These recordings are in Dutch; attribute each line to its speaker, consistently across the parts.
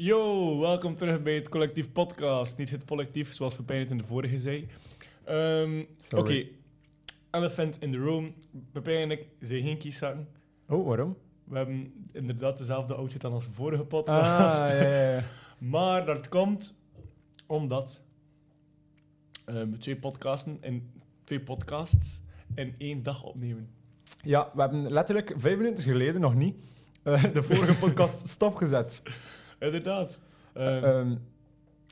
Speaker 1: Yo, welkom terug bij het Collectief Podcast. Niet het collectief, zoals Pepijn in de vorige zei. Ehm, Oké, elephant in the room. Pepijn en ik zijn geen kieszakken.
Speaker 2: Oh, waarom?
Speaker 1: We hebben inderdaad dezelfde outfit dan als de vorige podcast.
Speaker 2: Ah, ja, ja, ja.
Speaker 1: Maar dat komt omdat ehm, we twee podcasten in twee podcasts in één dag opnemen.
Speaker 2: Ja, we hebben letterlijk vijf minuten geleden nog niet eh, de vorige podcast stopgezet.
Speaker 1: Inderdaad. Eh,
Speaker 2: ehm.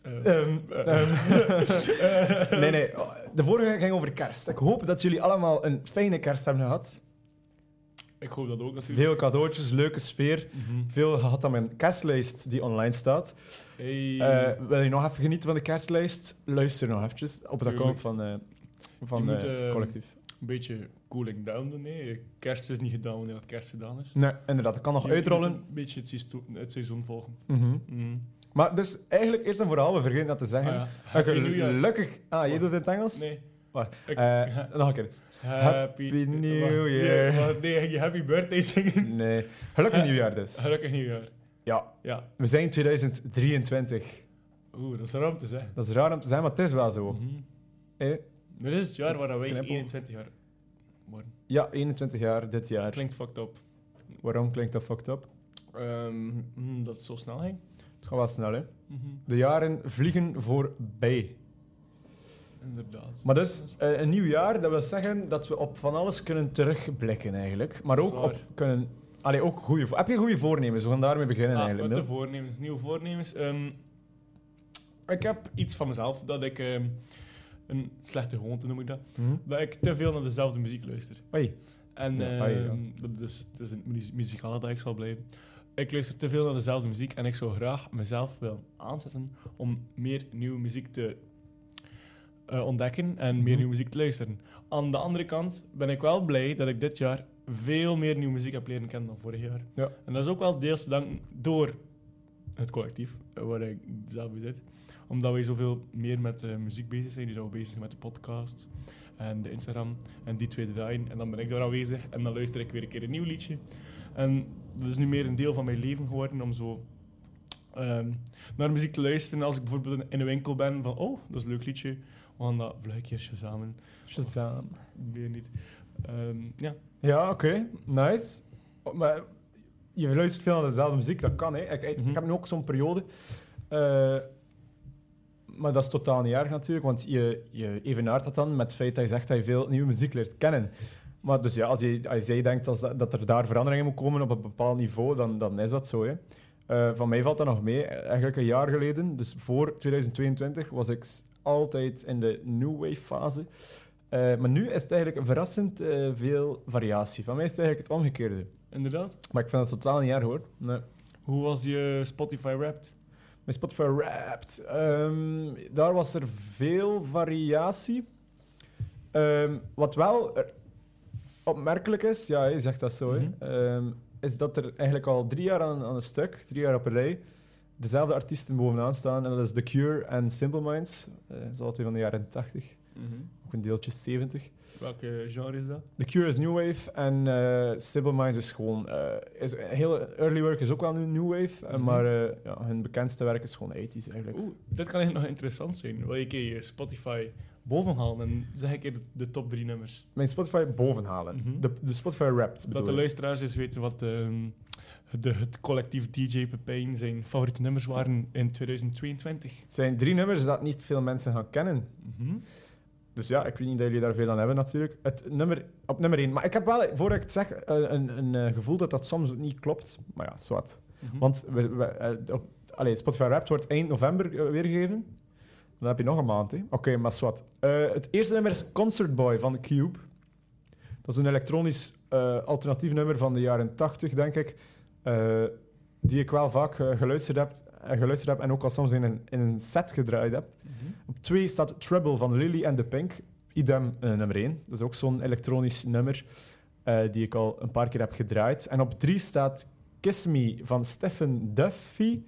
Speaker 2: nee, nee. De vorige ging over kerst. Ik hoop dat jullie allemaal een fijne kerst hebben gehad.
Speaker 1: Ik hoop dat ook natuurlijk.
Speaker 2: Veel cadeautjes, leuke sfeer.
Speaker 1: Mhm.
Speaker 2: Veel gehad aan mijn kerstlijst die online staat.
Speaker 1: Hey.
Speaker 2: Eh, wil je nog even genieten van de kerstlijst? Luister nog eventjes op het account van, eh van
Speaker 1: moet,
Speaker 2: collectief.
Speaker 1: Een beetje cooling down doen. Nee. Kerst is niet gedaan wanneer het kerst gedaan is.
Speaker 2: Nee, inderdaad. Dat kan nog
Speaker 1: Je-
Speaker 2: uitrollen.
Speaker 1: Een beetje het seizoen, het seizoen volgen.
Speaker 2: Mhm.
Speaker 1: Mhm.
Speaker 2: Maar dus eigenlijk eerst en vooral, we vergeten dat te zeggen.
Speaker 1: Ah, ja.
Speaker 2: Gelukkig. Ah, je doet het in het Engels?
Speaker 1: Nee.
Speaker 2: Wacht.
Speaker 1: Ik-
Speaker 2: Eh, nog een keer. Happy New
Speaker 1: nee,
Speaker 2: Year.
Speaker 1: Nee, ging je happy birthday zingen?
Speaker 2: Nee. Gelukkig
Speaker 1: Eh,
Speaker 2: nieuwjaar dus.
Speaker 1: Gelukkig nieuwjaar.
Speaker 2: Ja,
Speaker 1: Ja.
Speaker 2: we zijn 2023.
Speaker 1: Oeh, dat is raar om te zeggen.
Speaker 2: Dat is raar om te zeggen, maar het is wel zo.
Speaker 1: Mhm.
Speaker 2: Eh,
Speaker 1: Dit is het jaar waar wij
Speaker 2: Knippel.
Speaker 1: 21 jaar worden.
Speaker 2: Ja, 21 jaar dit jaar.
Speaker 1: Klinkt fucked up.
Speaker 2: Waarom klinkt dat fucked up?
Speaker 1: Ehm, mm, dat het zo snel ging.
Speaker 2: Het gaat wel snel, hè.
Speaker 1: Mhm.
Speaker 2: De jaren vliegen voorbij.
Speaker 1: Inderdaad.
Speaker 2: Maar dus, eh, een nieuw jaar, dat wil zeggen dat we op van alles kunnen terugblikken eigenlijk. Maar ook op
Speaker 1: kunnen...
Speaker 2: Allee, ook goede... Heb je goede voornemens? We gaan daarmee beginnen
Speaker 1: Ah,
Speaker 2: eigenlijk.
Speaker 1: wat de voornemens, nieuwe voornemens. Ehm, ik heb iets van mezelf dat ik ehm, een slechte gewoonte noem ik dat.
Speaker 2: Mhm.
Speaker 1: Dat ik te veel naar dezelfde muziek luister.
Speaker 2: Oei.
Speaker 1: En
Speaker 2: Ja,
Speaker 1: ehm,
Speaker 2: ja.
Speaker 1: dat is, het is een muzikale dat ik zal blijven. Ik luister te veel naar dezelfde muziek en ik zou graag mezelf willen aanzetten om meer nieuwe muziek te eh, ontdekken en meer
Speaker 2: Mhm.
Speaker 1: nieuwe muziek te luisteren. Aan de andere kant ben ik wel blij dat ik dit jaar veel meer nieuwe muziek heb leren kennen dan vorig jaar.
Speaker 2: Ja.
Speaker 1: En dat is ook wel deels te danken door het collectief waar ik zelf bij zit. Omdat wij zoveel meer met eh, muziek bezig zijn. Dus dat we bezig zijn met de podcast en de Instagram en die twee draaien. En dan ben ik daar aanwezig en dan luister ik weer een keer een nieuw liedje. En dat is nu meer een deel van mijn leven geworden om zo ehm, naar muziek te luisteren. Als ik bijvoorbeeld in- een winkel ben van, oh, dat is een leuk liedje. We gaan dat keer samen.
Speaker 2: Shazam.
Speaker 1: Weer niet. Ehm, ja.
Speaker 2: Ja, oké. Nice. Oh, Maar je luistert veel naar dezelfde muziek, dat kan. Hè. Ik, ik,
Speaker 1: Mhm.
Speaker 2: ik heb nu ook zo'n periode. eh, maar dat is totaal niet erg natuurlijk, want je, je evenaart dat dan met het feit dat je zegt dat je veel nieuwe muziek leert kennen. Maar dus ja, als, je, als jij denkt dat, dat er daar veranderingen moet komen op een bepaald niveau, dan, dan is dat zo. Hè. Eh, van mij valt dat nog mee. Eigenlijk een jaar geleden, dus voor 2022, was ik altijd in de new wave fase. Eh, maar nu is het eigenlijk verrassend eh, veel variatie. Van mij is het eigenlijk het omgekeerde.
Speaker 1: Inderdaad.
Speaker 2: Maar ik vind het totaal niet erg hoor. Nee.
Speaker 1: Hoe was je Spotify Wrapped?
Speaker 2: Mijn Spotify Wrapped. ehm, daar was er veel variatie. Ehm, wat wel er opmerkelijk is, ja, je zegt dat zo,
Speaker 1: Mhm.
Speaker 2: ehm, is dat er eigenlijk al drie jaar aan, aan een stuk, drie jaar op een rij, dezelfde artiesten bovenaan staan. En dat is The Cure en Simple Minds. eh zo twee van de jaren 80, ook een deeltje 70.
Speaker 1: Welke genre is dat?
Speaker 2: The Cure is New Wave en eh Simple Minds is gewoon... eh, is, heel early work is ook wel nu New Wave, eh,
Speaker 1: Mhm.
Speaker 2: maar eh, ja, hun bekendste werk is gewoon 80s eigenlijk.
Speaker 1: Oeh, dit kan eigenlijk nog interessant zijn. Wil je een keer je Spotify boven halen en zeg ik keer de, de top drie nummers.
Speaker 2: Mijn Spotify bovenhalen.
Speaker 1: Mhm.
Speaker 2: de, de Spotify Wrapped
Speaker 1: Dat de luisteraars eens weten wat ehm, de, het collectief DJ Pepijn zijn favoriete nummers waren in 2022.
Speaker 2: Het zijn drie nummers dat niet veel mensen gaan kennen.
Speaker 1: Mhm.
Speaker 2: Dus ja, ik weet niet dat jullie daar veel aan hebben natuurlijk. Het nummer, op nummer één. Maar ik heb wel, voordat ik het zeg, eh, een, een, eh, gevoel dat dat soms niet klopt. Maar ja, zwart.
Speaker 1: Mhm.
Speaker 2: Want we, we, eh, op, allee, Spotify Wrapped wordt eind november weergegeven. Dan heb je nog een maand. Oké, maar zwart. Het eerste nummer is Concert Boy van Cube. Dat is een elektronisch eh, alternatief nummer van de jaren 80, denk ik. eh, die ik wel vaak geluisterd, heb, geluisterd heb en ook al soms in een, in een set gedraaid heb.
Speaker 1: Mhm.
Speaker 2: Op twee staat Trouble van Lily and the Pink. Idem eh, nummer 1. Dat is ook zo'n elektronisch nummer eh, die ik al een paar keer heb gedraaid. En op drie staat Kiss Me van Stephen Duffy.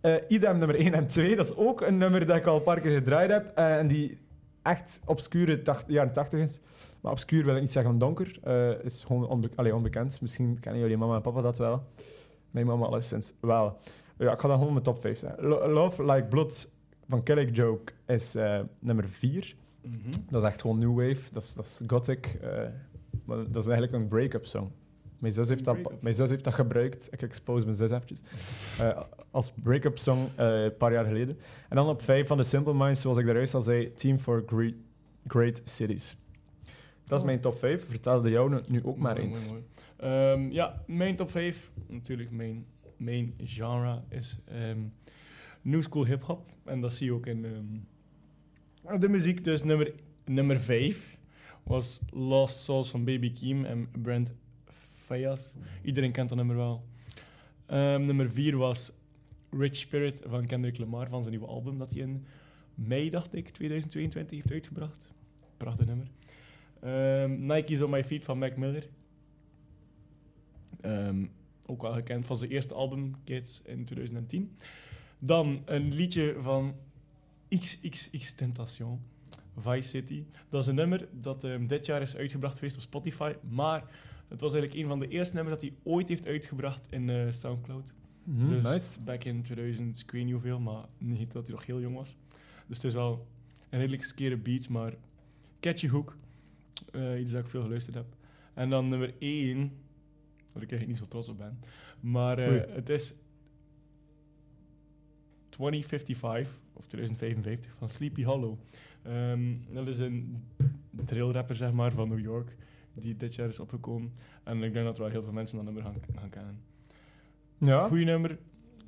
Speaker 2: Eh idem nummer 1 en 2. Dat is ook een nummer dat ik al een paar keer gedraaid heb. en die echt obscure tacht- jaren 80 is. Maar obscuur wil ik niet zeggen donker. is gewoon onbe allee, onbekend. Misschien kennen jullie mama en papa dat wel. Mijn mama alleszins wel. Ja, ik ga dan gewoon mijn top 5 zeggen. Lo- Love Like Blood van Kelly Joke is eh, nummer 4.
Speaker 1: Mhm.
Speaker 2: Dat is echt gewoon new wave. Dat is, dat is gothic. eh, maar dat is eigenlijk een break-up song. Mijn zus, heeft dat, mijn zus heeft dat gebruikt. Ik expose mijn zus eventjes. Eh, als break-up song een paar jaar geleden. En dan op 5 van de Simple Minds, zoals ik daaruit al zei, Team for Great, Great Cities. Dat is
Speaker 1: Oh.
Speaker 2: mijn top 5. Vertelde jou nu- nu ook maar eens.
Speaker 1: mooi, mooi. Ehm, ja, mijn top 5. Natuurlijk, mijn main genre is ehm new school hip-hop. En dat zie je ook in ehm, de muziek. Dus nummer, nummer 5 was Lost Souls van Baby Keem en Brent Fayas. Iedereen kent dat nummer wel. Ehm, nummer 4 was Rich Spirit van Kendrick Lamar van zijn nieuwe album dat hij in mei, dacht ik, 2022 heeft uitgebracht. Prachtig nummer. Nike's on My Feet van Mac Miller. Ook wel gekend van zijn eerste album, Kids, in 2010. Dan een liedje van XXX Tentation, Vice City. Dat is een nummer dat ehm, dit jaar is uitgebracht geweest op Spotify. Maar het was eigenlijk een van de eerste nummers dat hij ooit heeft uitgebracht in eh, Soundcloud.
Speaker 2: Mhm,
Speaker 1: dus
Speaker 2: nice.
Speaker 1: back in 2000, ik weet niet hoeveel, maar niet dat hij nog heel jong was. Dus het is wel een redelijk skere beat, maar catchy hook. Eh, iets dat ik veel geluisterd heb. En dan nummer 1, waar ik eigenlijk niet zo trots op ben. Maar eh, het is 2055, of 2055, van Sleepy Hollow. Ehm, dat is een drillrapper, zeg maar, van New York, die dit jaar is opgekomen. En ik denk dat er wel heel veel mensen dat nummer gaan, gaan kennen.
Speaker 2: Ja.
Speaker 1: Goeie nummer,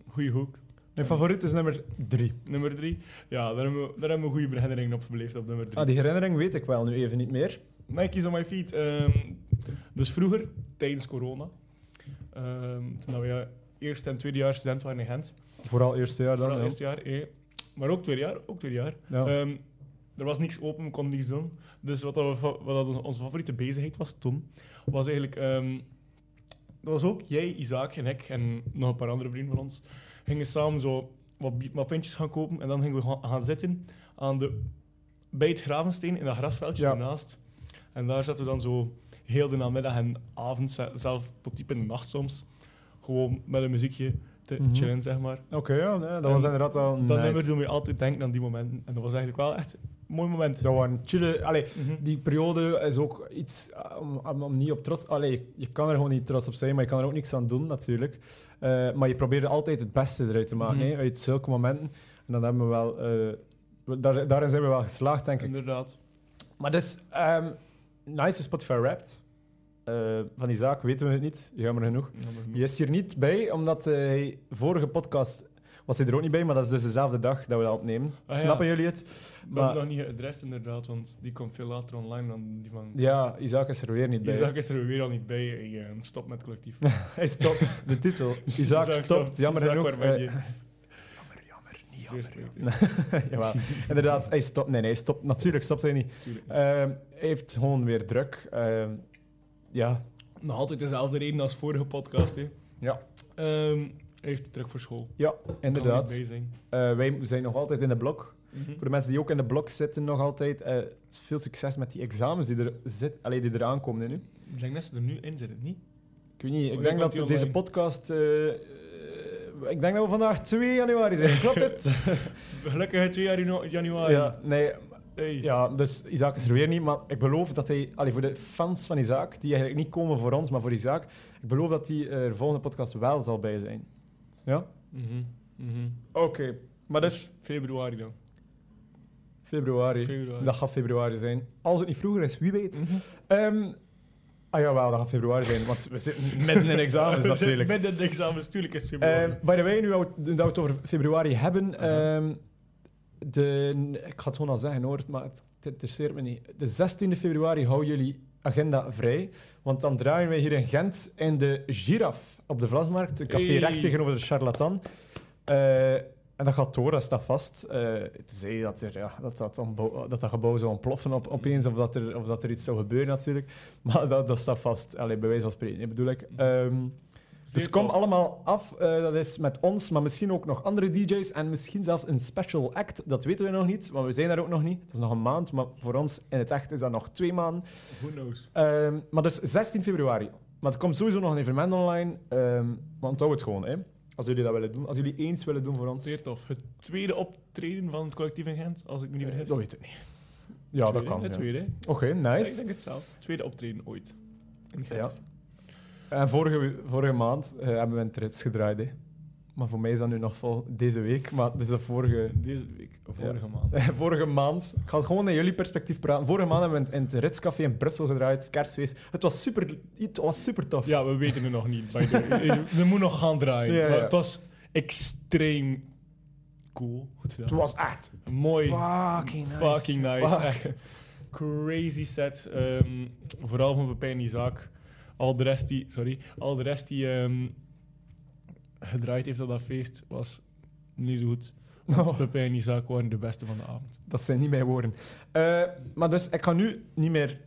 Speaker 1: goeie hoek.
Speaker 2: Mijn favoriet is nummer 3.
Speaker 1: Nummer 3. Ja, daar hebben we, daar hebben we goede herinneringen op gebleven op nummer 3.
Speaker 2: Ah, die herinnering weet ik wel nu even niet meer.
Speaker 1: Nike's on my feet. Ehm, dus vroeger, tijdens corona, ehm, toen we eerste en tweede jaar student waren in Gent.
Speaker 2: Vooral eerste jaar dan.
Speaker 1: Vooral
Speaker 2: ja.
Speaker 1: eerste jaar, eh, maar ook tweede jaar. Ook tweede jaar.
Speaker 2: Ja.
Speaker 1: Ehm, er was niks open, we konden niks doen. Dus wat, dat we, wat dat onze favoriete bezigheid was toen, was eigenlijk... ehm, dat was ook jij, Isaac en ik en nog een paar andere vrienden van ons, gingen samen zo wat, wat pintjes gaan kopen en dan gingen we gaan, gaan zitten aan de, bij het Gravensteen in dat grasveldje
Speaker 2: Ja.
Speaker 1: ernaast. En daar zaten we dan zo heel de namiddag en avond, ze- zelf tot diep in de nacht soms, gewoon met een muziekje te
Speaker 2: Mhm.
Speaker 1: chillen, zeg maar.
Speaker 2: Oké, ja, nee, dat
Speaker 1: En
Speaker 2: was inderdaad wel
Speaker 1: Dat
Speaker 2: nice.
Speaker 1: nummer doen we altijd denken aan die momenten. En dat was eigenlijk wel echt een mooi moment.
Speaker 2: Dat waren chillen. Allee,
Speaker 1: Mhm.
Speaker 2: die periode is ook iets eh, om, niet op trots... Allee, je kan er gewoon niet trots op zijn, maar je kan er ook niks aan doen, natuurlijk. Eh, maar je probeert altijd het beste eruit te maken,
Speaker 1: Mhm.
Speaker 2: hè, uit zulke momenten. En dan hebben we wel... eh, daar, daarin zijn we wel geslaagd, denk ik.
Speaker 1: Inderdaad.
Speaker 2: Maar dus, ehm nice Spotify Wrapped. Eh, van die zaak weten we het niet, jammer genoeg. Je is hier niet bij, omdat eh, hij vorige podcast was hij er ook niet bij, maar dat is dus dezelfde dag dat we dat opnemen.
Speaker 1: Ah, ja.
Speaker 2: Snappen jullie het?
Speaker 1: Ik
Speaker 2: Maar-
Speaker 1: nog niet geadrest inderdaad, want die komt veel later online dan die van...
Speaker 2: Ja, Isaac is er weer niet bij.
Speaker 1: Isaac is er weer al niet bij. Hij eh, stopt met collectief.
Speaker 2: Hij stopt. De titel. Isaac, stopt. Jammer
Speaker 1: Isaac,
Speaker 2: genoeg.
Speaker 1: waar ben
Speaker 2: eh,
Speaker 1: je?
Speaker 2: jammer, jammer. Niet
Speaker 1: Zeer.
Speaker 2: Jawel. Inderdaad, hij stopt. Nee, nee, hij stopt. Natuurlijk stopt hij niet.
Speaker 1: Tuurlijk.
Speaker 2: Ehm, hij heeft gewoon weer druk. Ehm, ja.
Speaker 1: Nog altijd dezelfde reden als vorige podcast. Hè.
Speaker 2: Ja.
Speaker 1: Ehm, hij heeft druk voor school.
Speaker 2: Ja,
Speaker 1: er
Speaker 2: inderdaad.
Speaker 1: zijn.
Speaker 2: Eh, wij zijn nog altijd in de blok.
Speaker 1: Mhm.
Speaker 2: Voor de mensen die ook in de blok zitten nog altijd, eh, veel succes met die examens die er, zit, allee, die eraan komen nu.
Speaker 1: Ik denk dat ze er nu in zitten, niet?
Speaker 2: Ik weet niet, ik
Speaker 1: Oh,
Speaker 2: denk dat deze podcast... eh, ik denk dat we vandaag 2 januari zijn, klopt het?
Speaker 1: Gelukkig 2 janu- januari.
Speaker 2: ja, nee,
Speaker 1: Hey.
Speaker 2: ja, dus Isaac is er weer niet, maar ik beloof dat hij... Allee, voor de fans van Isaac, die eigenlijk niet komen voor ons, maar voor Isaac, ik beloof dat hij er de volgende podcast wel zal bij zijn. Ja?
Speaker 1: Mhm. Mhm.
Speaker 2: Oké. Maar dus
Speaker 1: Dus februari dan.
Speaker 2: februari.
Speaker 1: Februari.
Speaker 2: Dat gaat februari zijn. Als het niet vroeger is, wie weet.
Speaker 1: Mhm.
Speaker 2: Ehm ah jawel, dat gaat februari zijn, want we zitten midden in examens natuurlijk.
Speaker 1: Met de examens, tuurlijk is het februari.
Speaker 2: Ehm by the way, nu dat we het over februari hebben,
Speaker 1: Aha.
Speaker 2: ehm, de, ik ga het gewoon al zeggen hoor, maar het, het interesseert me niet. De 16e februari houden jullie agenda vrij, want dan draaien wij hier in Gent in de Giraf op de Vlasmarkt, een café
Speaker 1: Hey.
Speaker 2: recht tegenover de Charlatan. Eh, en dat gaat door, dat staat vast. Eh tenzij dat, er, ja, dat, dat, dat dat gebouw zou ontploffen op, opeens, of dat, er, of dat er iets zou gebeuren natuurlijk. Maar dat, dat staat vast, Allee, bij wijze van spreken, bedoel ik. Ehm,
Speaker 1: Zeer
Speaker 2: dus kom allemaal af. Eh, dat is met ons, maar misschien ook nog andere DJ's en misschien zelfs een special act. Dat weten we nog niet, maar we zijn daar ook nog niet. Dat is nog een maand, maar voor ons in het echt is dat nog twee maanden.
Speaker 1: Who knows?
Speaker 2: Ehm, maar dus 16 februari. Maar er komt sowieso nog een evenement online. ehm maar onthoud het gewoon. Hè. Als jullie dat willen doen. Als jullie eens willen doen voor ons.
Speaker 1: Zeer tof. Het tweede optreden van het collectief in Gent, als ik me niet vergis.
Speaker 2: Dat weet ik niet. Ja, dat kan.
Speaker 1: Het
Speaker 2: ja.
Speaker 1: tweede.
Speaker 2: Oké,
Speaker 1: Ja, ik
Speaker 2: nice.
Speaker 1: denk het zelf. Tweede optreden ooit. In Gent.
Speaker 2: Ja. En vorige, vorige maand eh, hebben we een trits gedraaid. Hè. Maar voor mij is dat nu nog vol deze week. Maar het is de vorige,
Speaker 1: Deze vorige maand.
Speaker 2: vorige maand. Ik ga gewoon in jullie perspectief praten. Vorige maand hebben we in het Ritscafé in Brussel gedraaid. Kerstfeest. Het was super, het was super tof.
Speaker 1: Ja, we weten het nog niet. we moeten nog gaan draaien.
Speaker 2: Ja,
Speaker 1: Maar
Speaker 2: ja.
Speaker 1: het was extreem cool. Goed.
Speaker 2: Het was echt
Speaker 1: mooi.
Speaker 2: fucking nice.
Speaker 1: Fucking nice.
Speaker 2: Fuck.
Speaker 1: Echt crazy set. Ehm, vooral van Pepijn Isaac. Al de rest die, sorry, al de rest die ehm, gedraaid heeft op dat feest was niet zo goed. Want
Speaker 2: Oh.
Speaker 1: Pepijn en Isaac waren de beste van de avond.
Speaker 2: Dat zijn niet mijn woorden. Eh, maar dus, ik ga nu niet meer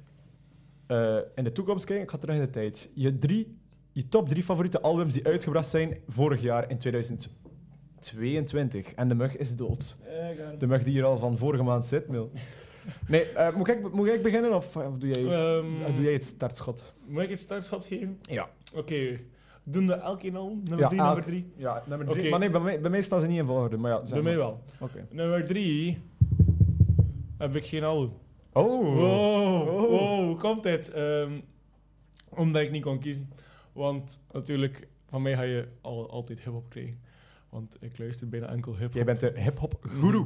Speaker 2: eh, in de toekomst kijken. Ik ga terug in de tijd. Je, drie, je top drie favoriete albums die uitgebracht zijn vorig jaar in 2022. En de mug is dood. De mug die hier al van vorige maand zit, Mil. Nee, eh, moet, ik, moet ik beginnen of, of doe, jij,
Speaker 1: Ehm,
Speaker 2: eh, doe jij het startschot?
Speaker 1: Moet ik het startschot geven?
Speaker 2: Ja.
Speaker 1: Oké. Doen we elk een al? Nummer
Speaker 2: Ja,
Speaker 1: drie,
Speaker 2: elk.
Speaker 1: nummer drie?
Speaker 2: Ja, nummer drie. Maar nee, bij mij, bij mij staan ze niet in volgorde. Maar ja, zeg
Speaker 1: Bij mij wel.
Speaker 2: Oké.
Speaker 1: Nummer drie heb ik geen album.
Speaker 2: Oh.
Speaker 1: Wow,
Speaker 2: Oh.
Speaker 1: wow, hoe komt dit? Ehm, omdat ik niet kon kiezen. Want natuurlijk, van mij ga je al, altijd hip-hop krijgen. Want ik luister bijna enkel hip-hop.
Speaker 2: Jij bent de hip-hop guru.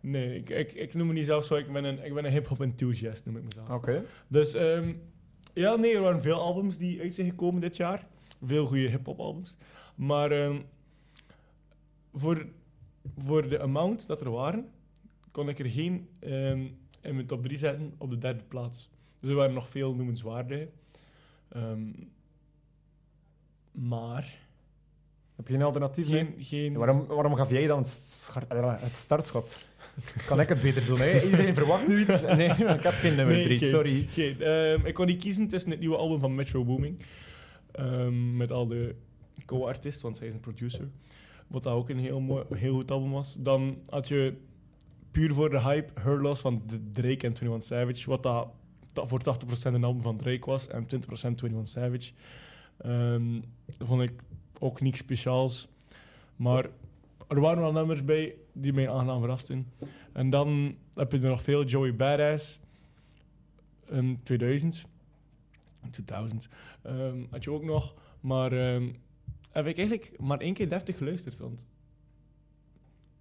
Speaker 1: Nee, ik, ik, ik noem me niet zelf zo. Ik ben een, ik ben een hip-hop enthusiast, noem ik mezelf.
Speaker 2: Oké.
Speaker 1: Dus ehm, ja, nee, er waren veel albums die uit zijn gekomen dit jaar. Veel goede hip-hop albums. Maar ehm, voor, voor de amount dat er waren, kon ik er geen ehm, in mijn top 3 zetten op de derde plaats. Dus er waren nog veel noemenswaardige. Ehm, maar
Speaker 2: Heb je een alternatief?
Speaker 1: geen.
Speaker 2: Waarom, waarom gaf jij dan het, eh, het startschot? Kan ik het beter doen? Hè? Iedereen verwacht nu iets. Nee, ik heb geen nummer
Speaker 1: Nee,
Speaker 2: drie,
Speaker 1: geen-
Speaker 2: sorry.
Speaker 1: geen. Ehm, ik kon niet kiezen tussen het nieuwe album van Metro Booming. Ehm, met al de co-artists, want zij is een producer. Wat dat ook een heel, mooi, heel goed album was. Dan had je puur voor de hype Her Loss van Drake en 21 Savage. Wat dat, voor 80% een album van Drake was en 20% 21 Savage. Dat vond ik ook niks speciaals. Maar er waren wel nummers bij die mij aangenaam verrasten. En dan heb je er nog veel. Joey Badass. Um, 2000. 2000. ehm, had je ook nog. Maar ehm, heb ik eigenlijk maar één keer deftig geluisterd. Want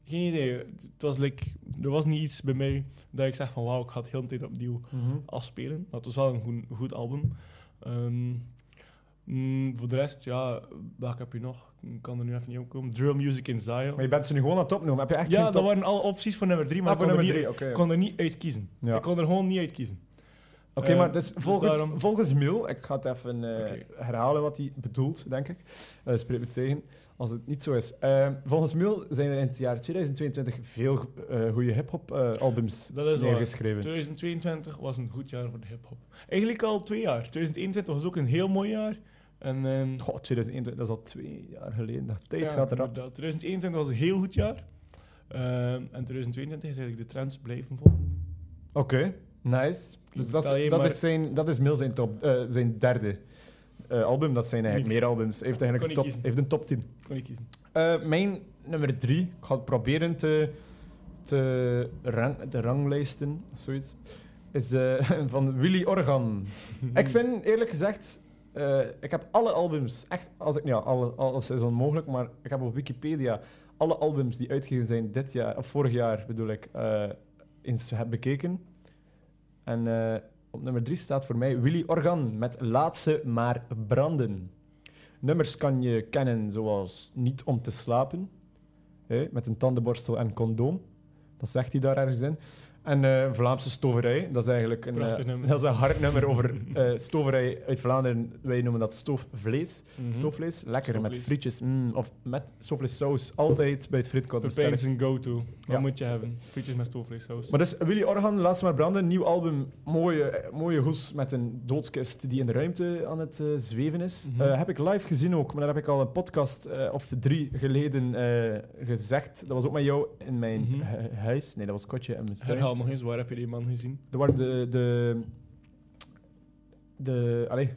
Speaker 1: geen idee. Het was like, er was niet iets bij mij dat ik zeg van wauw, ik ga het heel de tijd opnieuw afspelen. Maar het was wel een goed, goed album. Ehm, mm, voor de rest, ja, welke heb je nog? Ik kan er nu even niet op komen. Drill Music in Zion.
Speaker 2: Maar je bent ze nu gewoon aan het opnoemen. Heb je echt
Speaker 1: Ja,
Speaker 2: geen
Speaker 1: dat waren alle opties voor nummer drie, maar
Speaker 2: Ah,
Speaker 1: ik
Speaker 2: voor
Speaker 1: kon, er niet,
Speaker 2: drie,
Speaker 1: kon er niet uit kiezen.
Speaker 2: Ja.
Speaker 1: Ik kon er gewoon niet uit kiezen.
Speaker 2: Oké,
Speaker 1: Eh,
Speaker 2: maar dus
Speaker 1: dus
Speaker 2: volgens,
Speaker 1: daarom-
Speaker 2: volgens Mil, ik ga het even eh, herhalen wat hij bedoelt, denk ik. Eh spreek me tegen als het niet zo is. Volgens Mil zijn er in het jaar 2022 veel goede hip-hop albums
Speaker 1: Dat is waar.
Speaker 2: neergeschreven.
Speaker 1: 2022 was een goed jaar voor de hip-hop. Eigenlijk al twee jaar. 2021 was ook een heel mooi jaar. En, ehm,
Speaker 2: Goh, 2021, dat is al twee jaar geleden. Dat tijd
Speaker 1: ja,
Speaker 2: gaat eraf.
Speaker 1: inderdaad. 2021 was een heel goed jaar. Ehm, en 2022 is eigenlijk de trends blijven volgen.
Speaker 2: Oké, nice. Dus dat,
Speaker 1: je
Speaker 2: dat,
Speaker 1: maar-
Speaker 2: is zijn, dat is Mil zijn, top, eh, zijn derde eh, album. Dat zijn eigenlijk
Speaker 1: Niks.
Speaker 2: meer albums. Hij heeft eigenlijk top, heeft een top 10.
Speaker 1: Ik kon niet kiezen.
Speaker 2: Eh, mijn nummer drie, ik ga het proberen te, te, rang, te ranglijsten, of zoiets, is van Willy Organ. ik vind, eerlijk gezegd, ik heb alle albums, echt, als ik, ja, alle, alles is onmogelijk, maar ik heb op Wikipedia alle albums die uitgegeven zijn dit jaar, of vorig jaar bedoel ik, eens heb bekeken. En eh, op nummer drie staat voor mij Willy Organ met Laat ze maar branden. Nummers kan je kennen zoals Niet om te slapen, hè, met een tandenborstel en condoom. Dat zegt hij daar ergens in. En eh, Vlaamse stoverij, dat is eigenlijk een, eh, dat is een hard nummer over eh, stoverij uit Vlaanderen. Wij noemen dat stoofvlees.
Speaker 1: Mhm.
Speaker 2: Stoofvlees, lekker met
Speaker 1: Stoofvlees.
Speaker 2: frietjes. mm, of met stoofvleessaus, altijd bij het frietkot.
Speaker 1: Pepijn is een go-to. Wat
Speaker 2: Ja.
Speaker 1: moet je hebben? Frietjes met stoofvleessaus.
Speaker 2: Maar dus Willy Organ, Laat ze maar branden, nieuw album. Mooie, mooie hoes met een doodskist die in de ruimte aan het zweven is.
Speaker 1: Mhm.
Speaker 2: Heb ik live gezien ook, maar daar heb ik al een podcast of drie geleden gezegd. Dat was ook met jou in mijn
Speaker 1: Mhm.
Speaker 2: hu- huis. Nee, dat was Kotje en mijn tuin.
Speaker 1: Nog eens, waar heb je die man gezien?
Speaker 2: Er waren de... de, de allee.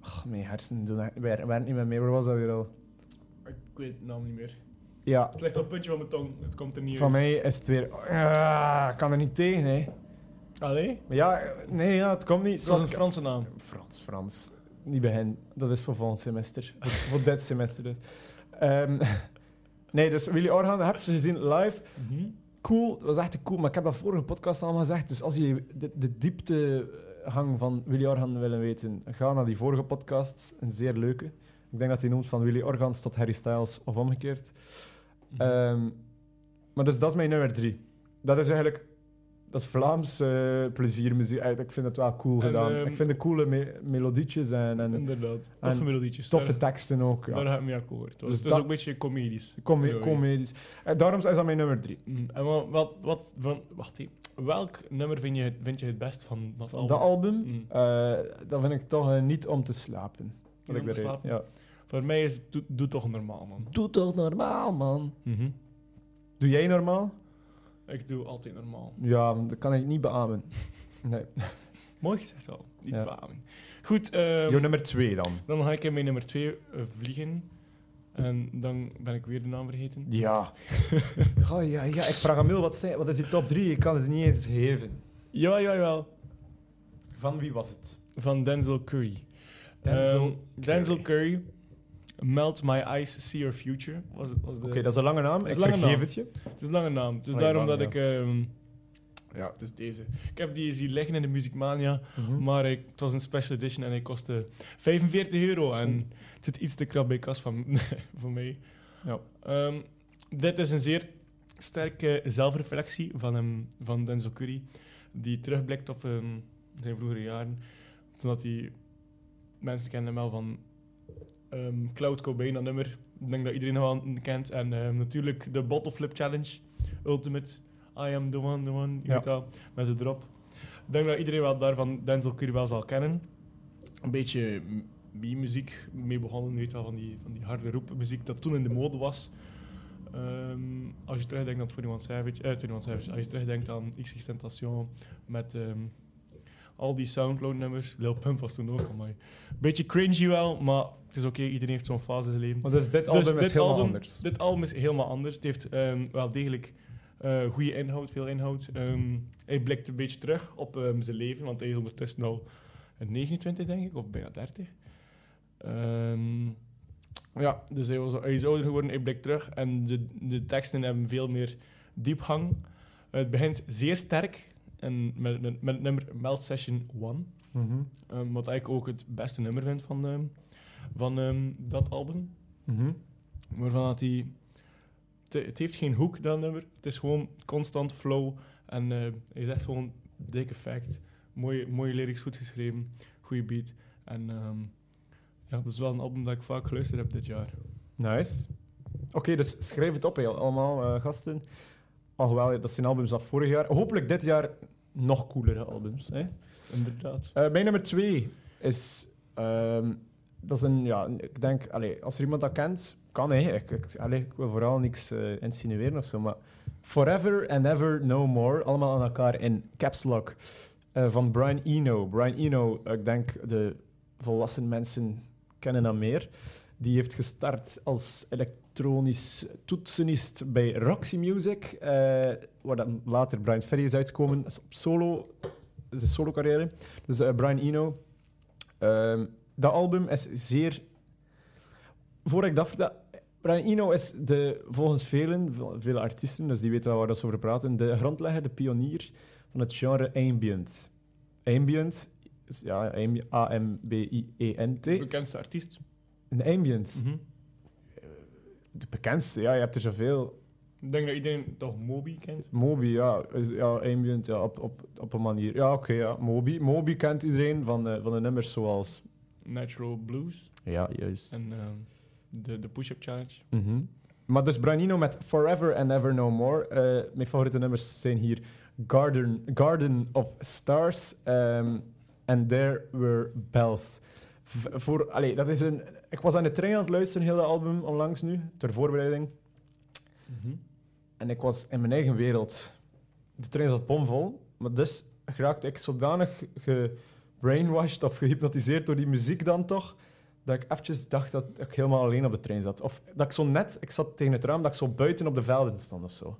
Speaker 2: Och, mijn hersenen doen echt- waren waren niet meer mee. Waar was dat weer al?
Speaker 1: Ik weet de naam niet meer.
Speaker 2: Ja,
Speaker 1: Het ligt op het puntje van mijn tong. Het komt er niet
Speaker 2: van
Speaker 1: uit.
Speaker 2: mij is het weer... Ah, ik kan er niet tegen, hè.
Speaker 1: Allee?
Speaker 2: Maar ja, nee, ja, het komt niet.
Speaker 1: Is
Speaker 2: Zoals
Speaker 1: een Franse naam.
Speaker 2: Frans, Frans. Niet bij hen. Dat is voor volgend semester. voor, voor dit semester dus. Ehm, nee, dus Willy Orhan, heb je gezien live.
Speaker 1: Mhm.
Speaker 2: Cool, dat was echt cool. Maar ik heb dat vorige podcast allemaal gezegd. Dus als je de, de dieptehang van Willy Orhan willen weten, ga naar die vorige podcast. Een zeer leuke. Ik denk dat hij noemt van Willy Organs tot Harry Styles of omgekeerd.
Speaker 1: Mhm.
Speaker 2: Ehm, maar dus dat is mijn nummer drie. Dat is eigenlijk... Dat is Vlaams eh, pleziermuziek. Eigenlijk, Ik vind het wel cool
Speaker 1: En,
Speaker 2: gedaan.
Speaker 1: ehm,
Speaker 2: ik vind de coole me- melodietjes en, en
Speaker 1: Inderdaad. Toffe
Speaker 2: en
Speaker 1: melodietjes.
Speaker 2: toffe
Speaker 1: Daar-
Speaker 2: teksten ook.
Speaker 1: Daar
Speaker 2: Ja.
Speaker 1: heb ik mee akkoord. Dus
Speaker 2: Dus
Speaker 1: het is
Speaker 2: dat-
Speaker 1: ook een beetje comedisch.
Speaker 2: Com
Speaker 1: Ja,
Speaker 2: comedisch. En daarom is dat mijn nummer drie.
Speaker 1: Mm, En wat, wat, wat, van, wacht even. Welk nummer vind je, het- vind je het best van dat album?
Speaker 2: Dat album,
Speaker 1: Mm.
Speaker 2: eh, dat vind ik toch eh, niet om te slapen. Wat ik
Speaker 1: om te slapen?
Speaker 2: Ja.
Speaker 1: Voor mij is het doe, doe toch normaal, man.
Speaker 2: Doe toch normaal, man.
Speaker 1: Mhm.
Speaker 2: Doe jij normaal?
Speaker 1: Ik doe altijd normaal.
Speaker 2: Ja, dat kan ik niet beamen. Nee.
Speaker 1: Mooi gezegd wel. Niet
Speaker 2: Ja.
Speaker 1: beamen. Goed, ehm,
Speaker 2: Jouw nummer twee dan.
Speaker 1: dan ga ik in mijn nummer 2 vliegen. En dan ben ik weer de naam vergeten.
Speaker 2: Ja. oh, ja, ja. Ik vraag Emil, wat, zijn, wat is die top drie? Ik kan het niet eens geven.
Speaker 1: Ja, ja, jawel.
Speaker 2: Van wie was het?
Speaker 1: Van Denzel Curry.
Speaker 2: Denzel
Speaker 1: Ehm, Denzel Curry. Melt My Eyes, See Your Future. Was het, was de,
Speaker 2: Oké, dat is een lange naam.
Speaker 1: is
Speaker 2: Ik
Speaker 1: lange
Speaker 2: vergeef
Speaker 1: naam.
Speaker 2: het je.
Speaker 1: Het is een lange naam. Dus daarom dat
Speaker 2: ja.
Speaker 1: ik... ehm, ja, het is deze. Ik heb die zien liggen in de Musicmania.
Speaker 2: Mhm.
Speaker 1: Maar ik, het was een special edition en hij kostte 45 euro. En het zit iets te krap bij kas van, voor mij.
Speaker 2: Ja.
Speaker 1: Ehm, dit is een zeer sterke zelfreflectie van, hem, van Denzel Curry. Die terugblikt op ehm, zijn vroegere jaren. Toen dat hij... Mensen kennen hem wel van ehm, Cloud Cobain, dat nummer. Ik denk dat iedereen wel kent. En ehm, natuurlijk de Bottle Flip Challenge. Ultimate. I am the one, the one. Je
Speaker 2: Ja.
Speaker 1: weet wel, met de drop. Ik denk dat iedereen wel daarvan Denzel Curry wel zal kennen. Een beetje B-muziek mee begonnen, weet wel, van die, van die harde roepmuziek dat toen in de mode was. Ehm, als je terugdenkt aan 21 Savage, eh, 21 Savage, als je terugdenkt aan XXXTentacion met al die Soundcloud-nummers. Lil Pump was toen ook, amai. Beetje cringy wel, maar het is oké, iedereen heeft zo'n fase in zijn leven.
Speaker 2: Maar dus dit
Speaker 1: Dus
Speaker 2: album is
Speaker 1: dit
Speaker 2: helemaal
Speaker 1: album-
Speaker 2: anders.
Speaker 1: Dit album is helemaal anders. Het heeft ehm, wel degelijk eh goede inhoud, veel inhoud. Ehm, hij blikt een beetje terug op ehm, zijn leven, want hij is ondertussen al 29, denk ik, of bijna 30. Ehm, ja, dus hij, was, hij is ouder geworden, hij blikt terug en de, de teksten hebben veel meer diepgang. Het begint zeer sterk en met, met, met het nummer Melt Session 1.
Speaker 2: Mhm.
Speaker 1: Ehm, wat ik ook het beste nummer vind van, ehm, van ehm, dat album.
Speaker 2: Mhm.
Speaker 1: Waarvan dat hij... Het, het heeft geen hoek, dat nummer. Het is gewoon constant flow. En eh hij zegt gewoon dikke fact. Mooie, mooie lyrics, goed geschreven. Goede beat. En ja, dat is wel een album dat ik vaak geluisterd heb dit jaar.
Speaker 2: Nice. Oké, dus schrijf het op, hè, allemaal eh, gasten. Alhoewel, dat zijn albums af vorig jaar. Hopelijk dit jaar nog coolere albums. Hè?
Speaker 1: Inderdaad.
Speaker 2: Eh, mijn nummer twee is... ehm, dat is een... Ja, ik denk... Allee, als er iemand dat kent, kan hè. Ik, ik, allee, ik wil vooral niks eh, insinueren of zo, maar... Forever and Ever No More. Allemaal aan elkaar in Caps Lock. eh, van Brian Eno. Brian Eno, ik denk de volwassen mensen kennen hem meer. Die heeft gestart als elektronisch toetsenist bij Roxy Music, eh, waar dan later Brian Ferry is uitgekomen. Dat is op solo, dat is solo carrière. Dus eh, Brian Eno. Ehm, dat album is zeer... Voor ik dat vertel... Brian Eno is de, volgens velen, veel- vele artiesten, dus die weten waar dat ze over praten, de grondlegger, de pionier van het genre ambient. Ambient is ja, ambi- A-M-B-I-E-N-T.
Speaker 1: Bekendste artiest.
Speaker 2: Een ambient.
Speaker 1: Mhm.
Speaker 2: De bekendste, ja, je hebt er zoveel.
Speaker 1: Ik denk dat iedereen toch Moby kent.
Speaker 2: Moby, ja, is- ja ambient, ja, op, op, op een manier. Ja, oké, ja, Moby. Moby kent iedereen van, eh, van de nummers zoals...
Speaker 1: Natural Blues.
Speaker 2: Ja, juist.
Speaker 1: En ehm, de, de Push-Up Challenge.
Speaker 2: Mhm. Maar dus Branino met Forever and Ever No More. Eh, mijn favoriete nummers zijn hier Garden, Garden of Stars ehm, and There Were Bells. Voor, allee, dat is een, ik was aan de trein aan het luisteren, heel dat album onlangs nu, ter voorbereiding. En ik was in mijn eigen wereld. De trein zat bomvol, maar dus raakte ik zodanig gebrainwashed of gehypnotiseerd door die muziek dan toch, dat ik eventjes dacht dat ik helemaal alleen op de trein zat. Of dat ik zo net, ik zat tegen het raam, dat ik zo buiten op de velden stond of zo.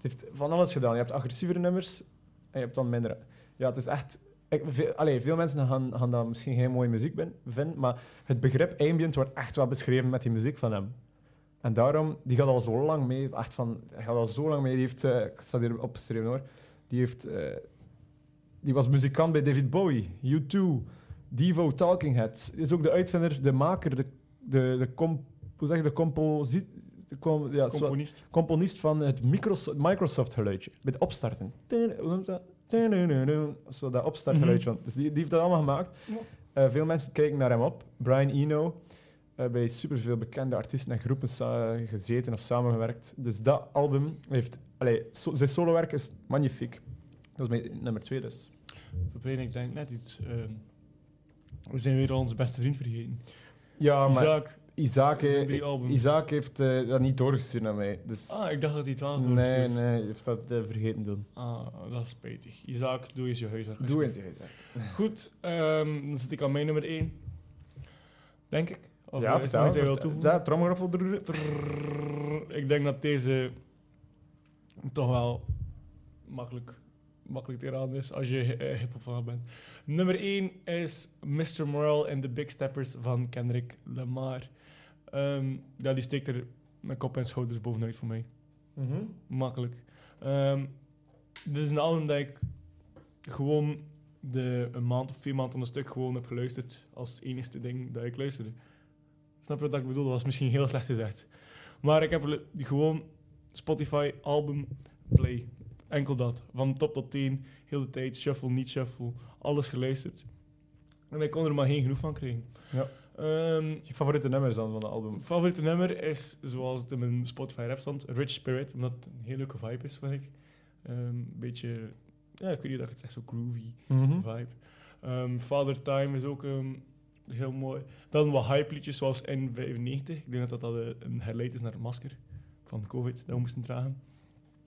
Speaker 2: Het heeft van alles gedaan. Je hebt agressievere nummers en je hebt dan minder. Ja, het is echt... Ik, veel, allee, veel mensen gaan, gaan dat misschien geen mooie muziek ben- vinden, maar het begrip ambient wordt echt wel beschreven met die muziek van hem. En daarom, die gaat al zo lang mee, echt van, hij gaat al zo lang mee, die heeft, eh, ik sta hier opgeschreven hoor, die heeft, eh, die was muzikant bij David Bowie, U2, Devo, Talking Heads, is ook de uitvinder, de maker, de, de, de, comp, hoe zeg je, de composi, de com- ja, zo-
Speaker 1: Componist.
Speaker 2: componist van het Microsoft, Microsoft geluidje, met opstarten. Hoe noemt dat? Zo dat opstartgeluidje. van- Dus die, die heeft dat allemaal gemaakt.
Speaker 1: Ja.
Speaker 2: Eh, veel mensen kijken naar hem op. Brian Eno, eh, bij superveel bekende artiesten en groepen gezeten of samengewerkt. Dus dat album heeft... Allee, so- zijn solowerk is magnifiek. Dat is mijn nummer twee dus.
Speaker 1: Pepijn, ik denk net iets. ehm, we zijn weer al onze beste vriend vergeten.
Speaker 2: Ja, maar
Speaker 1: Isaac.
Speaker 2: Isaac, eh. Isaac heeft eh, dat niet doorgestuurd naar mij. Dus
Speaker 1: Ah, ik dacht dat hij het wel had
Speaker 2: nee, nee, hij heeft dat eh, vergeten doen.
Speaker 1: Ah, dat is spijtig. Isaac, doe eens je huiswerk.
Speaker 2: Doe eens.
Speaker 1: Goed, ehm, dan zit ik aan mijn nummer 1. Denk ik. Of
Speaker 2: Ja,
Speaker 1: is iets
Speaker 2: vertel.
Speaker 1: je wilt
Speaker 2: vertel.
Speaker 1: toevoegen?
Speaker 2: Ja, tromgeroffel.
Speaker 1: Ik denk dat deze toch wel makkelijk, makkelijk te raden is als je uh, hip-hop bent. Nummer 1 is Mr. Morale and the Big Steppers van Kendrick Lamar. Ehm, ja, die steekt er met kop en schouders bovenuit voor mij.
Speaker 2: Mhm.
Speaker 1: Makkelijk. Ehm, dit is een album dat ik gewoon de, een maand of twee maanden aan een stuk gewoon heb geluisterd als enigste ding dat ik luisterde. Snap je wat ik bedoel? Dat was misschien heel slecht gezegd. Maar ik heb gewoon Spotify, album, play. Enkel dat. Van top tot teen, heel de tijd, shuffle, niet shuffle, alles geluisterd. En ik kon er maar geen genoeg van krijgen.
Speaker 2: Ja.
Speaker 1: Ehm,
Speaker 2: Je favoriete nummers dan van het album?
Speaker 1: mijn favoriete nummer is, zoals het in mijn Spotify rap stond, Rich Spirit, omdat het een hele leuke vibe is, vind ik. Ehm, Een beetje, ja, ik weet niet dat het echt zo groovy
Speaker 2: Mhm.
Speaker 1: vibe. Ehm, Father Time is ook heel mooi. Dan wat hype liedjes zoals N95. Ik denk dat dat eh, een herleid is naar het masker van COVID dat we moesten dragen.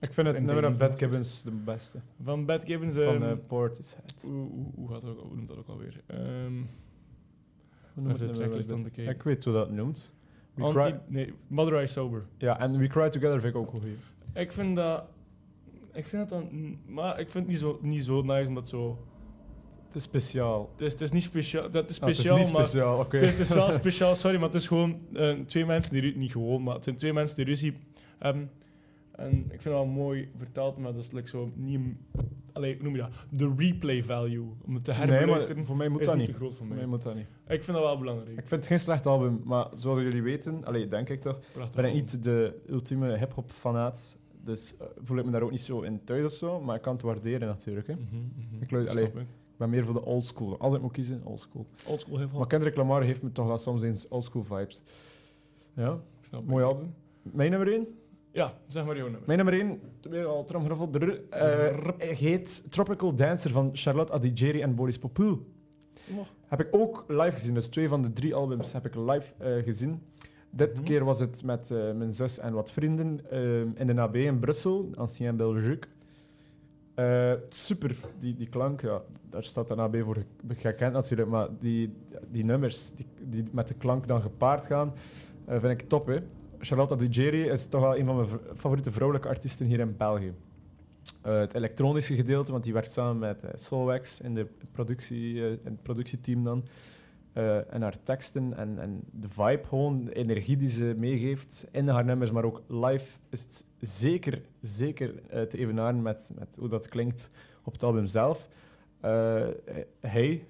Speaker 2: Ik vind het nummer van Bad Gibbons de beste.
Speaker 1: Van Bad Gibbons.
Speaker 2: Van
Speaker 1: ehm,
Speaker 2: uh, Portishead.
Speaker 1: hoe, hoe, hoe, gaat dat ook, hoe noemt dat ook alweer?
Speaker 2: Hoe noemt het
Speaker 1: tracklist aan kijken.
Speaker 2: Ik weet hoe dat noemt. We
Speaker 1: Anti,
Speaker 2: cry,
Speaker 1: nee, Mother I Sober.
Speaker 2: ja, en We Cry Together vind ik ook wel goed.
Speaker 1: Ik vind dat... Ik vind dat dan... Maar ik vind het niet zo, niet zo nice, omdat zo...
Speaker 2: Het is speciaal.
Speaker 1: Het is, het is niet speciaal. Dat is
Speaker 2: Ah, het
Speaker 1: speciaal,
Speaker 2: is niet speciaal, oké.
Speaker 1: Het is, het is wel speciaal, sorry, maar het is gewoon eh, twee mensen die... Niet gewoon, maar het zijn twee mensen die ruzie hebben. En ik vind het wel mooi vertaald, maar dat is like zo niet... Allee, hoe noem je dat? De replay value. Om het te
Speaker 2: nee,
Speaker 1: herbeluisteren
Speaker 2: maar voor mij moet
Speaker 1: is
Speaker 2: dat
Speaker 1: niet te groot voor
Speaker 2: Voor
Speaker 1: mij.
Speaker 2: mij moet dat niet.
Speaker 1: Ik vind dat wel belangrijk.
Speaker 2: Ik vind het geen slecht album, maar zoals jullie weten, allee, denk ik toch,
Speaker 1: Prachtig
Speaker 2: ben ik niet de ultieme hip-hop fanaat. Dus eh, voel ik me daar ook niet zo in thuis of zo, maar ik kan het waarderen natuurlijk. Hè.
Speaker 1: Mhm, mhm.
Speaker 2: Ik luister-
Speaker 1: Snap
Speaker 2: allee.
Speaker 1: ik.
Speaker 2: Ben meer voor de old school. Als ik moet kiezen, old school.
Speaker 1: Oldschool heel veel.
Speaker 2: Maar Kendrick Lamar heeft me toch wel soms eens old school vibes. Ja, mooi album. Mijn nummer 1?
Speaker 1: Ja, zeg maar jouw nummer.
Speaker 2: Mijn nummer 1, weer al tromgeroffel, drrr, eh, heet Tropical Dancer van Charlotte Adigéry en Boris Popul.
Speaker 1: Oh.
Speaker 2: Heb ik ook live gezien, dus twee van de drie albums heb ik live eh, gezien. Dit
Speaker 1: Mhm.
Speaker 2: keer was het met eh, mijn zus en wat vrienden in de AB in Brussel, Ancien Belgique. Eh, super, die, die klank, ja, daar staat de AB voor ge- gekend natuurlijk, maar die, die nummers die, die met de klank dan gepaard gaan, eh, vind ik top. Hè. Charlotte Adigéry is toch wel een van mijn favoriete vrouwelijke artiesten hier in België. Eh, het elektronische gedeelte, want die werkt samen met eh, Solwax in, de productie, eh, het productieteam dan. En haar teksten en, en de vibe, gewoon de energie die ze meegeeft in haar nummers, maar ook live is het zeker, zeker te evenaren met, met hoe dat klinkt op het album zelf. Hey,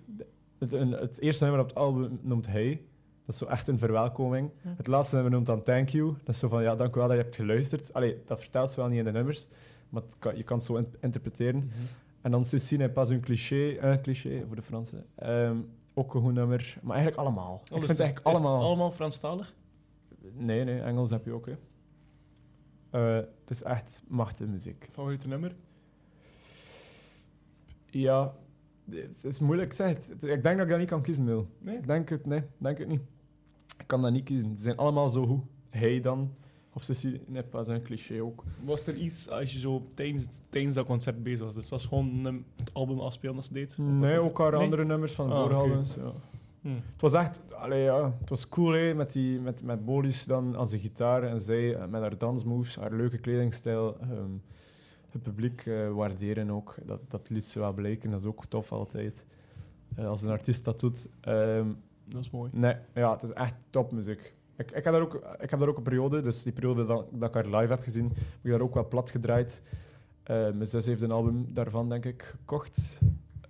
Speaker 2: het, het eerste nummer op het album noemt Hey. Dat is zo echt een verwelkoming.
Speaker 1: Ja.
Speaker 2: Het laatste nummer noemt dan Thank You. Dat is zo van, ja, dank u wel dat je hebt geluisterd. Allee, dat vertelt ze wel niet in de nummers, maar kan- je kan het zo in- interpreteren.
Speaker 1: Mhm.
Speaker 2: En dan Ceci n'est pas un cliché, een cliché voor de Fransen. Ehm, ook een goed nummer, maar eigenlijk allemaal. ik
Speaker 1: Alles
Speaker 2: vind het eigenlijk
Speaker 1: is het
Speaker 2: allemaal...
Speaker 1: allemaal Franstalig?
Speaker 2: Nee, nee, Engels heb je ook. Hè. Eh, het is echt machtige muziek.
Speaker 1: Favoriete nummer?
Speaker 2: Ja, het is moeilijk. Het- Ik denk dat ik dat niet kan kiezen, Mil.
Speaker 1: Nee?
Speaker 2: Ik denk het, nee, denk het niet. Ik kan dat niet kiezen. Ze zijn allemaal zo goed. Hij dan, of Ceci n'est pas un cliché ook.
Speaker 1: Was er iets als je zo tijdens, tijdens dat concert bezig was? Dus het was gewoon een album afspelen dat ze deed?
Speaker 2: Nee, ook haar
Speaker 1: Nee?
Speaker 2: andere nummers van
Speaker 1: Ah,
Speaker 2: albums. Ja.
Speaker 1: Hm.
Speaker 2: Het was echt, allee, ja, het was cool hè, met, die, met, met Bolis dan als de gitaar en zij eh, met haar dansmoves, haar leuke kledingstijl. ehm, het publiek eh, waarderen ook. Dat, dat liet ze wel blijken, dat is ook tof altijd. Eh, als een artiest dat doet. Ehm,
Speaker 1: Dat is mooi.
Speaker 2: nee, ja, het is echt topmuziek. Ik, ik, heb daar ook, ik heb daar ook een periode, dus die periode dat, dat ik haar live heb gezien, heb ik daar ook wel plat gedraaid. Eh, mijn zus heeft een album daarvan, denk ik, gekocht.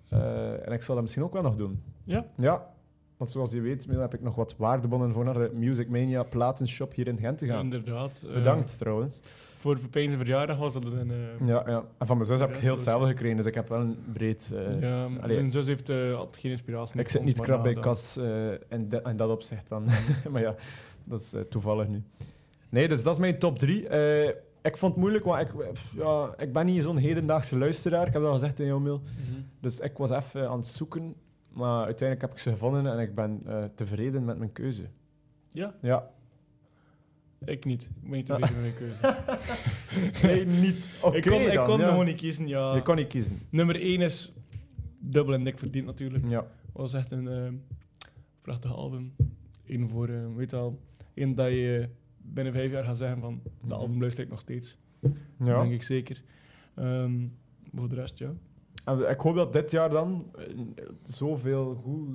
Speaker 2: Eh, en ik zal dat misschien ook wel nog doen.
Speaker 1: Ja?
Speaker 2: Ja, want zoals je weet, heb ik nog wat waardebonnen voor naar de Music Mania platenshop hier in Gent te gaan.
Speaker 1: Inderdaad. eh,
Speaker 2: Bedankt trouwens.
Speaker 1: voor Pepijn zijn verjaardag was dat een... eh,
Speaker 2: Ja, ja. En van mijn zus heb ik heel hetzelfde gekregen, dus ik heb wel een breed... eh,
Speaker 1: ja, zijn zus heeft had geen inspiratie.
Speaker 2: ik zit niet krap bij kas in, de- in dat opzicht dan. maar ja, dat is toevallig nu. Nee, dus dat is mijn top drie. Eh, ik vond het moeilijk, want ik, ja, ik ben niet zo'n hedendaagse luisteraar. Ik heb dat al gezegd in jouw mail.
Speaker 1: Mhm.
Speaker 2: Dus ik was even aan het zoeken, maar uiteindelijk heb ik ze gevonden en ik ben eh, tevreden met mijn keuze.
Speaker 1: Ja,
Speaker 2: Ja.
Speaker 1: ik niet. Ik ben niet tevreden met mijn keuze.
Speaker 2: Nee, niet. Oké
Speaker 1: ik kon, ik
Speaker 2: dan,
Speaker 1: kon
Speaker 2: ja.
Speaker 1: gewoon niet kiezen, ja.
Speaker 2: Je kon niet kiezen.
Speaker 1: Nummer 1 is dubbel en dik verdiend natuurlijk.
Speaker 2: Ja.
Speaker 1: was echt een eh, prachtig album. Eén voor, eh, weet al, één dat je binnen vijf jaar gaat zeggen van, de
Speaker 2: Mhm.
Speaker 1: album luister ik nog steeds.
Speaker 2: ja.
Speaker 1: Denk ik zeker. Ehm, voor de rest, ja.
Speaker 2: En ik hoop dat dit jaar dan eh, zoveel goed,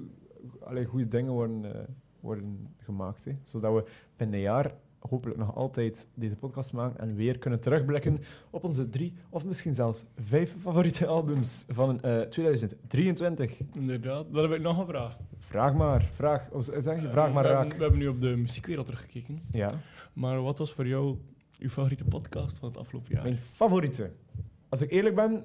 Speaker 2: allee, goede dingen worden, eh, worden gemaakt. Hè. Zodat we binnen een jaar hopelijk nog altijd deze podcast maken en weer kunnen terugblikken op onze drie of misschien zelfs vijf favoriete albums van eh 2023.
Speaker 1: Inderdaad. Dan heb ik nog een vraag.
Speaker 2: Vraag maar, vraag. Of zeg je, vraag
Speaker 1: Eh,
Speaker 2: maar
Speaker 1: we
Speaker 2: raak.
Speaker 1: Hebben, we hebben nu op de muziekwereld teruggekeken.
Speaker 2: Ja,
Speaker 1: Maar wat was voor jou uw favoriete podcast van het afgelopen jaar?
Speaker 2: mijn favoriete. Als ik eerlijk ben,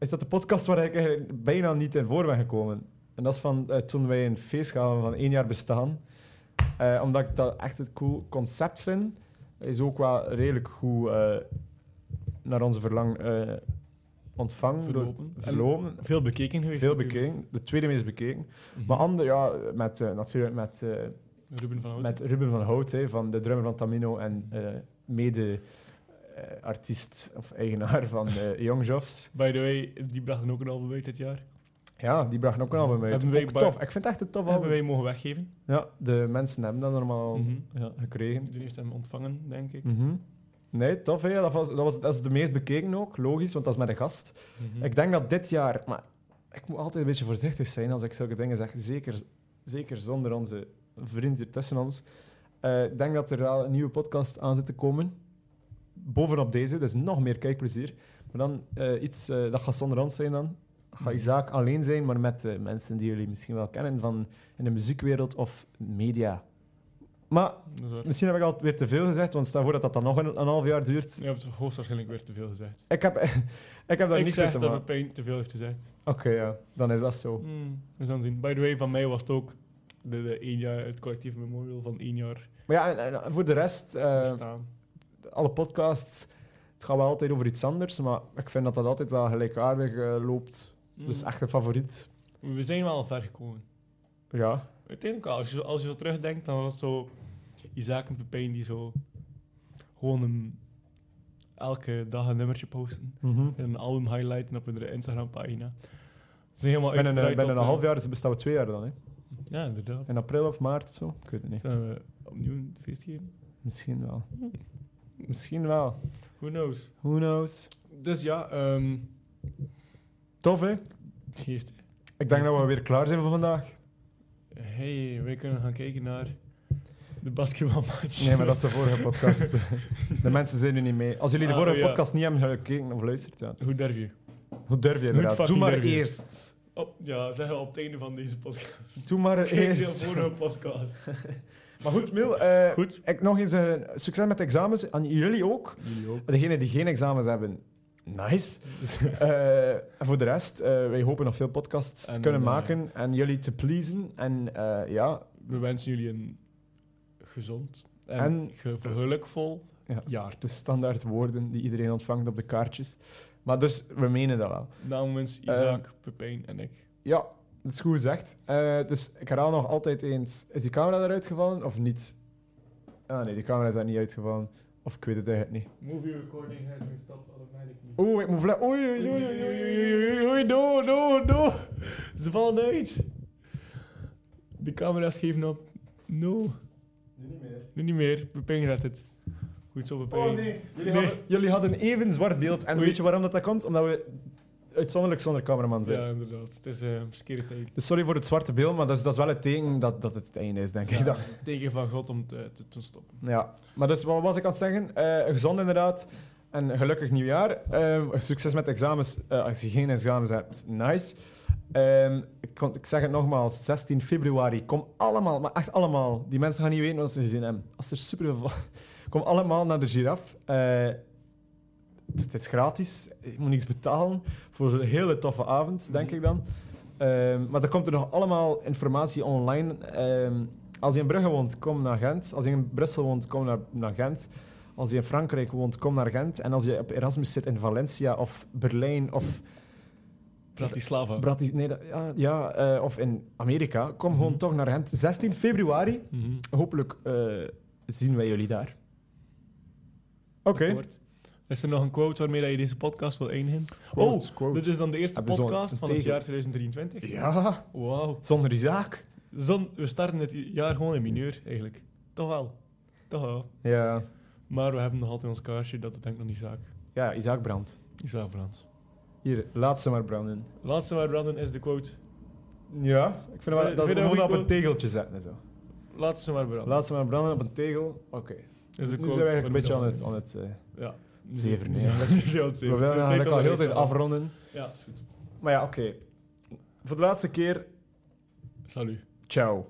Speaker 2: is dat de podcast waar ik eigenlijk bijna niet in voor ben gekomen. En dat is van eh, toen wij een feest gaven van één jaar bestaan. Eh, omdat ik dat echt een cool concept vind. Is ook wel redelijk goed eh, naar onze verlang ontvangen.
Speaker 1: Verlopen. En
Speaker 2: verlopen.
Speaker 1: Veel bekeken geweest.
Speaker 2: Veel
Speaker 1: natuurlijk.
Speaker 2: bekeken. De tweede meest bekeken.
Speaker 1: Mhm.
Speaker 2: Maar ander, ja, met, natuurlijk met,
Speaker 1: Ruben van Houten.
Speaker 2: met Ruben van Hout, hè, van de drummer van Tamino en eh, mede-artiest of eigenaar van eh Young Jofs.
Speaker 1: By the way, die brachten ook een album uit dit jaar.
Speaker 2: Ja, die bracht ook een album uit.
Speaker 1: Hebben
Speaker 2: Ook tof. Ik vind het echt een tof
Speaker 1: Hebben
Speaker 2: album.
Speaker 1: wij mogen weggeven.
Speaker 2: Ja, de mensen hebben dat normaal
Speaker 1: Mhm.
Speaker 2: ja, gekregen.
Speaker 1: Toen heeft hem ontvangen, denk ik.
Speaker 2: Mhm. Nee, tof. Hè? Dat, was, dat, was, dat is de meest bekeken ook, logisch, want dat is met een gast.
Speaker 1: Mhm.
Speaker 2: Ik denk dat dit jaar... Maar ik moet altijd een beetje voorzichtig zijn als ik zulke dingen zeg. Zeker, zeker zonder onze vriend hier tussen ons. Eh, ik denk dat er wel een nieuwe podcast aan zit te komen. Bovenop deze, dus nog meer kijkplezier. Maar dan eh, iets, eh, dat gaat zonder ons zijn dan. Gaat
Speaker 1: Mhm.
Speaker 2: Isaac alleen zijn, maar met eh, mensen die jullie misschien wel kennen van in de muziekwereld of media. Maar misschien heb ik al weer te veel gezegd, want stel voor dat dat dan nog een, een half jaar duurt.
Speaker 1: Je hebt hoogstwaarschijnlijk weer te veel gezegd.
Speaker 2: Ik heb, ik heb daar
Speaker 1: ik
Speaker 2: niks
Speaker 1: zeg
Speaker 2: te
Speaker 1: dat
Speaker 2: maken.
Speaker 1: Pepijn te veel heeft gezegd.
Speaker 2: Oké, ja. Dan is dat zo.
Speaker 1: Hmm, we zullen zien. By the way, van mij was het ook de, de één jaar, het collectief memorial van één jaar
Speaker 2: Maar ja, en, en voor de rest,
Speaker 1: bestaan.
Speaker 2: Alle podcasts, het gaat wel altijd over iets anders, maar ik vind dat dat altijd wel gelijkaardig eh, loopt. Dus
Speaker 1: Hmm.
Speaker 2: echt een favoriet.
Speaker 1: We zijn wel ver gekomen.
Speaker 2: Ja.
Speaker 1: Uiteindelijk, wel, als je, zo- als je zo terugdenkt, dan was het zo Isaac en Pepijn die zo gewoon een, elke dag een nummertje posten.
Speaker 2: Mhm.
Speaker 1: En een album highlighten op hun Instagram-pagina. Ze zijn helemaal
Speaker 2: Binnen, een- binnen een half jaar, ze bestaan we twee jaar dan. Hè?
Speaker 1: Ja, inderdaad.
Speaker 2: In april of maart of zo? Ik weet het niet.
Speaker 1: Zullen we opnieuw een feest geven?
Speaker 2: Misschien wel.
Speaker 1: Hmm.
Speaker 2: Misschien wel.
Speaker 1: Who knows?
Speaker 2: Who knows?
Speaker 1: Dus ja, ehm
Speaker 2: Tof, hè?
Speaker 1: geest.
Speaker 2: Ik denk dat we weer klaar zijn voor vandaag.
Speaker 1: Hey, wij kunnen gaan kijken naar de basketbalmatch.
Speaker 2: Nee, maar dat is de vorige podcast. de mensen zijn er niet mee. Als jullie de
Speaker 1: Ah,
Speaker 2: vorige
Speaker 1: oh ja.
Speaker 2: podcast niet hebben gekeken of luisterd, ja.
Speaker 1: Hoe durf je?
Speaker 2: Hoe durf je inderdaad? Doe maar eerst.
Speaker 1: Op, ja, zeggen we op het einde van deze podcast.
Speaker 2: Doe maar
Speaker 1: Kijk de
Speaker 2: eerst.
Speaker 1: vorige podcast.
Speaker 2: Maar goed, Mil, eh,
Speaker 1: Goed.
Speaker 2: ik nog eens eh, succes met de examens. Aan jullie ook.
Speaker 1: Jullie ook.
Speaker 2: Degenen die geen examens hebben, nice. Eh, en voor de rest, wij hopen nog veel podcasts te
Speaker 1: En,
Speaker 2: kunnen maken en jullie te pleasen. En ja,
Speaker 1: We wensen jullie een gezond en,
Speaker 2: En-
Speaker 1: ge- gelukvol
Speaker 2: Ja.
Speaker 1: jaar.
Speaker 2: de standaard woorden die iedereen ontvangt op de kaartjes. Maar dus, we menen dat wel.
Speaker 1: Namens Isaac, Pepijn en ik.
Speaker 2: Ja, dat is goed gezegd. Eh, dus ik herhaal nog altijd eens, is die camera eruit gevallen of niet? Ah nee, die camera is daar niet uitgevallen. Of ik weet het eigenlijk niet.
Speaker 1: Movie recording has been stopped automatically.
Speaker 2: Oeh, ik moet vle- Oei, oei, oei, oei, oei, oei, oei.
Speaker 1: oei, doe, doe, doe. Ze vallen uit. De camera's geven op. No,
Speaker 2: Nu niet meer.
Speaker 1: nu niet meer. We pingen het. Goed zo, we pingen.
Speaker 2: Oh nee, jullie,
Speaker 1: Nee.
Speaker 2: Hadden, jullie hadden even zwart beeld. En
Speaker 1: Oei.
Speaker 2: weet je waarom dat, dat komt? Omdat we uitzonderlijk zonder cameraman zijn.
Speaker 1: Ja, inderdaad. Het is een uh, skere tijd.
Speaker 2: Dus sorry voor het zwarte beeld, maar dat is, dat is wel het teken dat, dat het het einde is, denk ik. dan.
Speaker 1: Teken van God om te, te, te stoppen.
Speaker 2: Ja, maar dus wat was ik aan het zeggen? Eh, gezond inderdaad. En gelukkig nieuwjaar. Eh, succes met examens. Eh, als je geen examens hebt, nice. Ehm, ik, kon, ik zeg het nogmaals, 16 februari. Kom allemaal, maar echt allemaal. Die mensen gaan niet weten wat ze gezien hebben. Als er super veel... Kom allemaal naar de giraf. Het, is gratis. Je moet niks betalen. Voor een hele toffe avond, denk
Speaker 1: Mhm.
Speaker 2: ik dan. Ehm, maar er komt er nog allemaal informatie online. Ehm, als je in Brugge woont, kom naar Gent. Als je in Brussel woont, kom naar, naar Gent. Als je in Frankrijk woont, kom naar Gent. En als je op Erasmus zit in Valencia of Berlijn of,
Speaker 1: Bratislava.
Speaker 2: Bratis, nee, dat- ja, ja, eh, of in Amerika, kom gewoon
Speaker 1: Mhm.
Speaker 2: toch naar Gent. 16 februari.
Speaker 1: Mhm.
Speaker 2: Hopelijk eh, zien wij jullie daar. Oké.
Speaker 1: Is er nog een quote waarmee dat je deze podcast wil?
Speaker 2: Quote,
Speaker 1: oh, dit is dan de eerste
Speaker 2: Hebben zo'n-
Speaker 1: podcast van het jaar 2023.
Speaker 2: Ja,
Speaker 1: Wauw.
Speaker 2: zonder Isaac.
Speaker 1: Zon, we starten het jaar gewoon in mineur, eigenlijk. Toch wel. Toch wel.
Speaker 2: Ja.
Speaker 1: Maar we hebben nog altijd ons kaarsje, dat ik nog niet zaak.
Speaker 2: ja, Isaac brandt.
Speaker 1: Isaac Brandt.
Speaker 2: Hier, laat ze maar branden.
Speaker 1: Laatste waar branden is de quote.
Speaker 2: Ja, ik vind wel, dat we gewoon op een tegeltje zetten. en Zo.
Speaker 1: Laatste maar branden.
Speaker 2: Laat ze maar branden op een tegel. Oké.
Speaker 1: is de
Speaker 2: Nu
Speaker 1: quote
Speaker 2: zijn we eigenlijk een beetje aan het... Aan het eh,
Speaker 1: Ja.
Speaker 2: Zeven, nee.
Speaker 1: zijn we- zeven.
Speaker 2: willen eigenlijk al heel tijd afronden.
Speaker 1: Ja, is goed.
Speaker 2: Maar ja, oké. Voor de laatste keer,
Speaker 1: Salut.
Speaker 2: ciao.